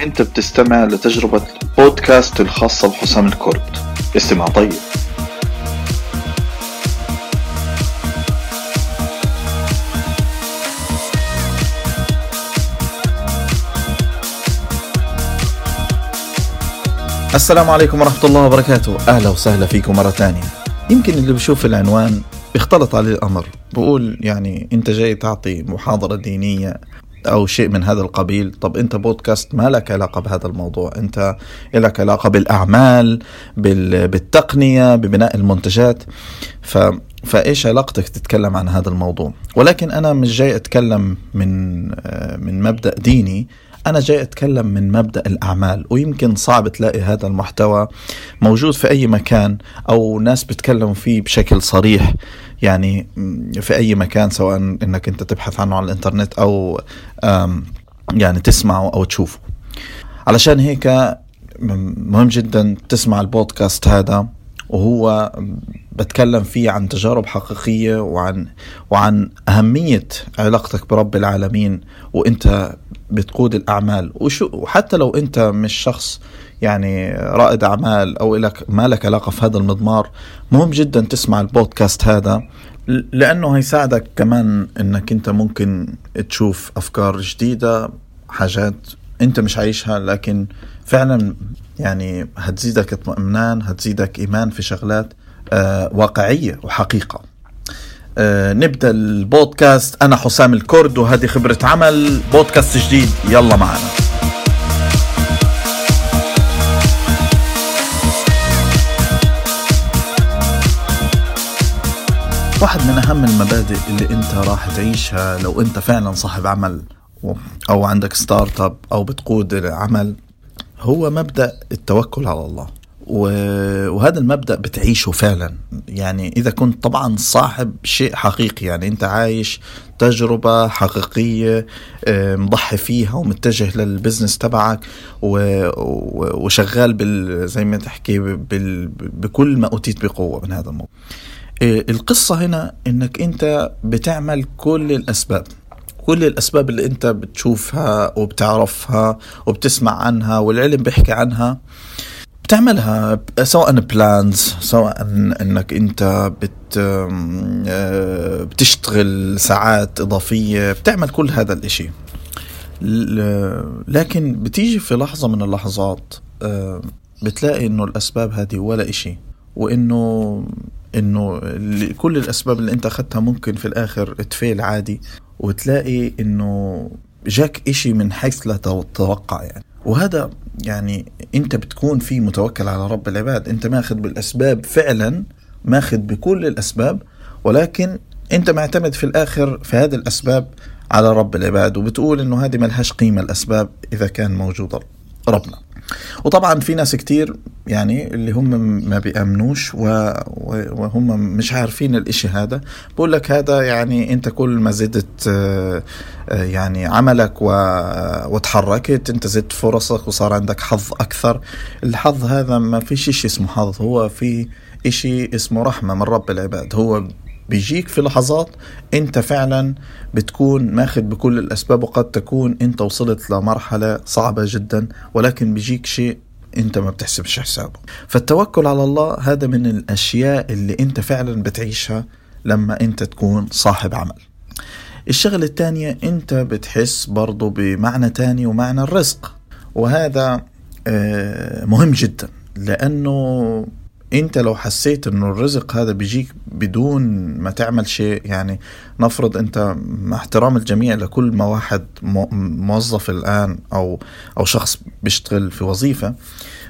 أنت بتستمع لتجربة بودكاست الخاصة بحسام الكرد. استمع طيب. السلام عليكم ورحمة الله وبركاته. أهلا وسهلا فيكم مرة ثانية. يمكن اللي بيشوف العنوان بيختلط عليه الأمر. بقول يعني أنت جاي تعطي محاضرة دينية أو شيء من هذا القبيل. طب أنت بودكاست ما لك علاقة بهذا الموضوع؟ أنت لك علاقة بالأعمال بال... بالتقنية ببناء المنتجات. ف... فإيش علاقتك تتكلم عن هذا الموضوع؟ ولكن أنا مش جاي أتكلم من من مبدأ ديني. أنا جاي أتكلم من مبدأ الأعمال ويمكن صعب تلاقي هذا المحتوى موجود في أي مكان أو ناس بتكلموا فيه بشكل صريح. يعني في أي مكان سواء أنك أنت تبحث عنه على الإنترنت أو يعني تسمعه أو تشوفه. علشان هيك مهم جدا تسمع البودكاست هذا وهو بتكلم فيه عن تجارب حقيقية وعن وعن أهمية علاقتك برب العالمين وأنت بتقود الأعمال. وشو وحتى لو أنت مش شخص يعني رائد أعمال أو لك ما لك علاقة في هذا المضمار مهم جدا تسمع البودكاست هذا لأنه هيساعدك كمان أنك أنت ممكن تشوف أفكار جديدة حاجات أنت مش عايشها لكن فعلا يعني هتزيدك اطمئنان هتزيدك إيمان في شغلات آه واقعية وحقيقة. آه نبدأ البودكاست. أنا حسام الكرد وهذه خبرة عمل. بودكاست جديد. يلا معنا. واحد من أهم المبادئ اللي أنت راح تعيشها لو أنت فعلا صاحب عمل أو عندك startup أو بتقود عمل هو مبدأ التوكل على الله. وهذا المبدأ بتعيشه فعلا. يعني إذا كنت طبعا صاحب شيء حقيقي يعني أنت عايش تجربة حقيقية مضحي فيها ومتجه لل business تبعك وشغال بال زي ما تحكي بال بكل ما أوتيت بقوة من هذا الموضوع. القصة هنا إنك أنت بتعمل كل الأسباب. كل الأسباب اللي أنت بتشوفها وبتعرفها وبتسمع عنها والعلم بيحكي عنها. بتعملها سواء بلانز سواء إنك أنت بت بتشتغل ساعات إضافية بتعمل كل هذا الإشي. لكن بتيجي في لحظة من اللحظات بتلاقي إنه الأسباب هذه ولا إشي وإنه إنه كل الأسباب اللي أنت أخذتها ممكن في الآخر تفيل عادي وتلاقي إنه جاك إشي من حيث لا تتوقع يعني. وهذا يعني انت بتكون في متوكل على رب العباد. انت ماخذ بالأسباب فعلا ماخذ بكل الأسباب ولكن انت معتمد في الآخر في هذه الأسباب على رب العباد وبتقول إنه هذه ملهاش قيمة الأسباب إذا كان موجود ربنا. وطبعا في ناس كتير يعني اللي هم ما بيأمنوش وهم مش عارفين الإشي هذا. بقول لك هذا يعني أنت كل ما زدت يعني عملك وتحركت أنت زدت فرصك وصار عندك حظ أكثر. الحظ هذا ما فيش اشي اسمه حظ هو في إشي اسمه رحمة من رب العباد. هو بيجيك في لحظات انت فعلا بتكون ماخذ بكل الأسباب وقد تكون انت وصلت لمرحلة صعبة جدا ولكن بيجيك شيء انت ما بتحسبش حسابه. فالتوكل على الله هذا من الأشياء اللي انت فعلا بتعيشها لما انت تكون صاحب عمل. الشغلة الثانية انت بتحس برضو بمعنى تاني ومعنى الرزق. وهذا مهم جدا لأنه انت لو حسيت انه الرزق هذا بيجيك بدون ما تعمل شيء يعني نفرض انت مع احترام الجميع لكل ما واحد موظف الآن أو أو شخص بيشتغل في وظيفة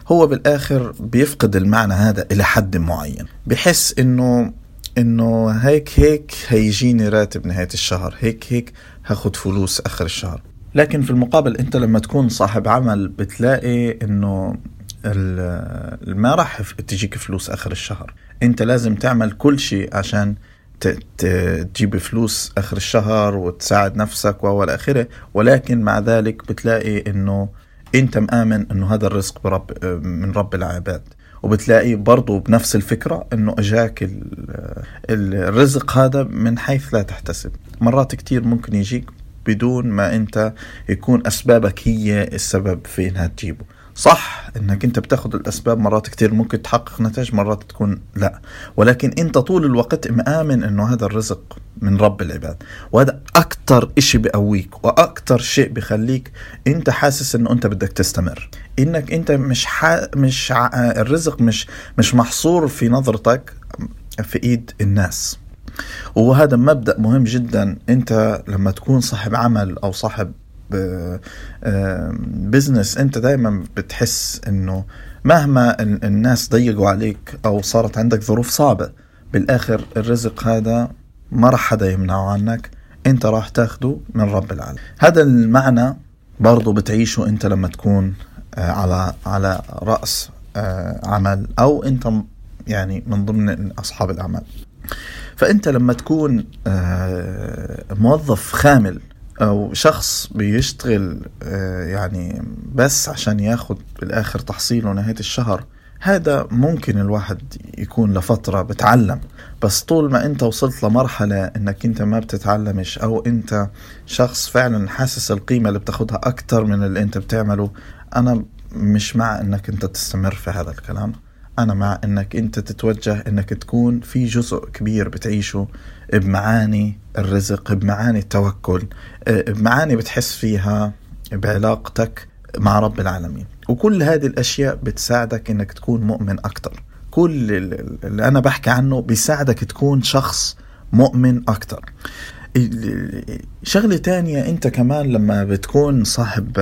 هو بالآخر بيفقد المعنى هذا إلى حد معين. بحس إنه إنه هيك هيك هيجيني راتب نهاية الشهر هيك هيك هاخد فلوس آخر الشهر. لكن في المقابل أنت لما تكون صاحب عمل بتلاقي إنه ما راح تجيك فلوس آخر الشهر. أنت لازم تعمل كل شيء عشان تجيب فلوس آخر الشهر وتساعد نفسك والى آخره. ولكن مع ذلك بتلاقي إنه أنت مآمن إنه هذا الرزق برب من رب العباد. وبتلاقي برضو بنفس الفكرة إنه أجاك الرزق هذا من حيث لا تحتسب. مرات كتير ممكن يجيك بدون ما أنت يكون أسبابك هي السبب في انها تجيبه صح إنك أنت بتاخد الأسباب مرات كتير ممكن تحقق نتائج مرات تكون لا. ولكن أنت طول الوقت مآمن إنه هذا الرزق من رب العباد. وهذا أكتر إشي بقويك وأكتر شيء بخليك أنت حاسس إنه أنت بدك تستمر. إنك أنت مش ح... مش ع... الرزق مش مش محصور في نظرتك في إيد الناس. وهذا مبدأ مهم جدا. أنت لما تكون صاحب عمل أو صاحب بزنس أنت دايما بتحس إنه مهما الناس ضيقوا عليك أو صارت عندك ظروف صعبة بالآخر الرزق هذا ما راح حدا يمنعه عنك أنت راح تاخده من رب العالمين. هذا المعنى برضو بتعيشه أنت لما تكون على على رأس عمل أو أنت يعني من ضمن أصحاب الأعمال. فأنت لما تكون موظف خامل أو شخص بيشتغل يعني بس عشان ياخد بالآخر تحصيله نهاية الشهر هذا ممكن الواحد يكون لفترة بتعلم. بس طول ما أنت وصلت لمرحلة إنك أنت ما بتتعلمش أو أنت شخص فعلا حاسس القيمة اللي بتاخدها أكتر من اللي أنت بتعمله أنا مش مع إنك أنت تستمر في هذا الكلام. أنا مع إنك أنت تتوجه إنك تكون في جزء كبير بتعيشه بمعاني الرزق بمعاني التوكل بمعاني بتحس فيها بعلاقتك مع رب العالمين. وكل هذه الأشياء بتساعدك إنك تكون مؤمن أكتر. كل اللي أنا بحكي عنه بيساعدك تكون شخص مؤمن أكتر. شغلة تانية أنت كمان لما بتكون صاحب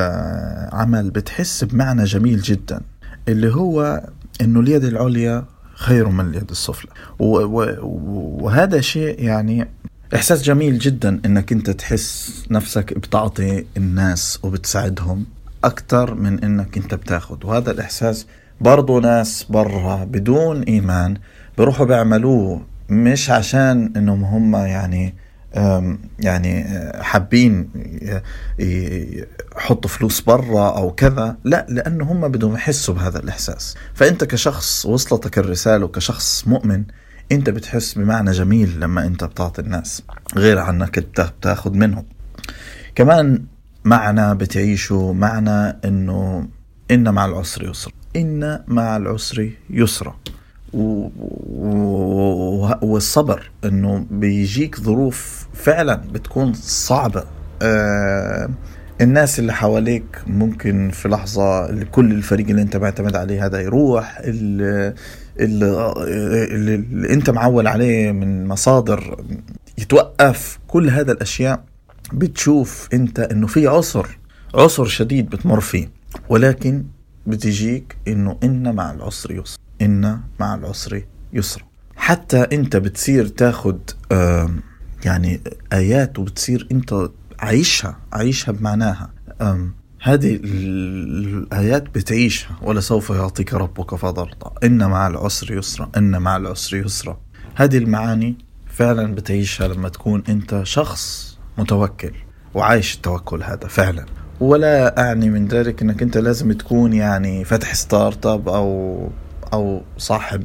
عمل بتحس بمعنى جميل جدا اللي هو إنه اليد العليا خير من اليد السفلى. وهذا شيء يعني إحساس جميل جدا إنك أنت تحس نفسك بتعطي الناس وبتساعدهم أكثر من إنك أنت بتاخد. وهذا الإحساس برضو ناس برا بدون إيمان بيروحوا بيعملوه مش عشان إنهم هم يعني يعني حابين يحطوا فلوس برا أو كذا. لا لأنه هم بدهم يحسوا بهذا الإحساس. فأنت كشخص وصلتك الرسالة وكشخص مؤمن أنت بتحس بمعنى جميل لما أنت بتعطي الناس غير عنك أنت بتاخذ منهم. كمان معنى بتعيشه معنى إنه إن مع العسر يسرا. إن مع العسر يسرا. والصبر إنه بيجيك ظروف فعلا بتكون صعبة. آه الناس اللي حواليك ممكن في لحظة كل الفريق اللي انت معتمد عليه هذا يروح اللي, اللي, اللي, انت معول عليه من مصادر يتوقف. كل هذا الأشياء بتشوف انت انه في عسر عسر شديد بتمر فيه. ولكن بتجيك انه إن مع العسر يسر إن مع العسر يسرا حتى أنت بتصير تاخد يعني آيات وبتصير أنت عايشها عايشها بمعناها. هذه الآيات بتعيشها ولسوف يعطيك ربك فترضى إن مع العسر يسرا إن مع العسر يسرا. هذه المعاني فعلا بتعيشها لما تكون أنت شخص متوكل وعايش التوكل هذا فعلا. ولا أعني من ذلك أنك أنت لازم تكون يعني فتح startup أو أو صاحب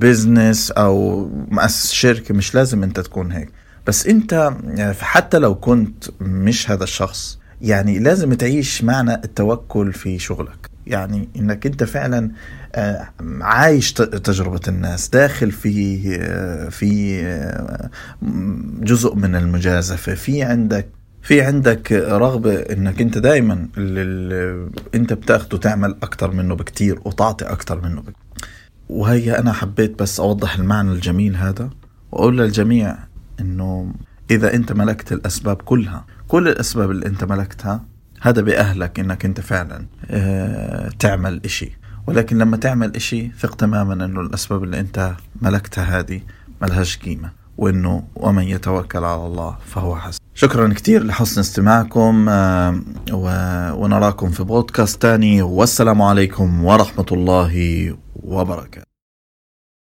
business أو مؤسس شركة. مش لازم أنت تكون هيك. بس انت حتى لو كنت مش هذا الشخص يعني لازم تعيش معنى التوكل في شغلك. يعني انك انت فعلا عايش تجربة الناس داخل في في جزء من المجازفة. في عندك في عندك رغبة انك انت دايما اللي انت بتاخده تعمل أكتر منه بكتير وتعطي أكتر منه بكتير. وهي أنا حبيت بس أوضح المعنى الجميل هذا وأقول للجميع إنه إذا أنت ملكت الأسباب كلها كل الأسباب اللي أنت ملكتها هذا بأهلك إنك أنت فعلا آه تعمل إشي. ولكن لما تعمل إشي ثق تماما إنه الأسباب اللي أنت ملكتها هذه ملهاش قيمة. وإنه ومن يتوكل على الله فهو حسن شكرا كثير لحسن استماعكم ونراكم في بودكاست تاني. والسلام عليكم ورحمة الله وبركاته.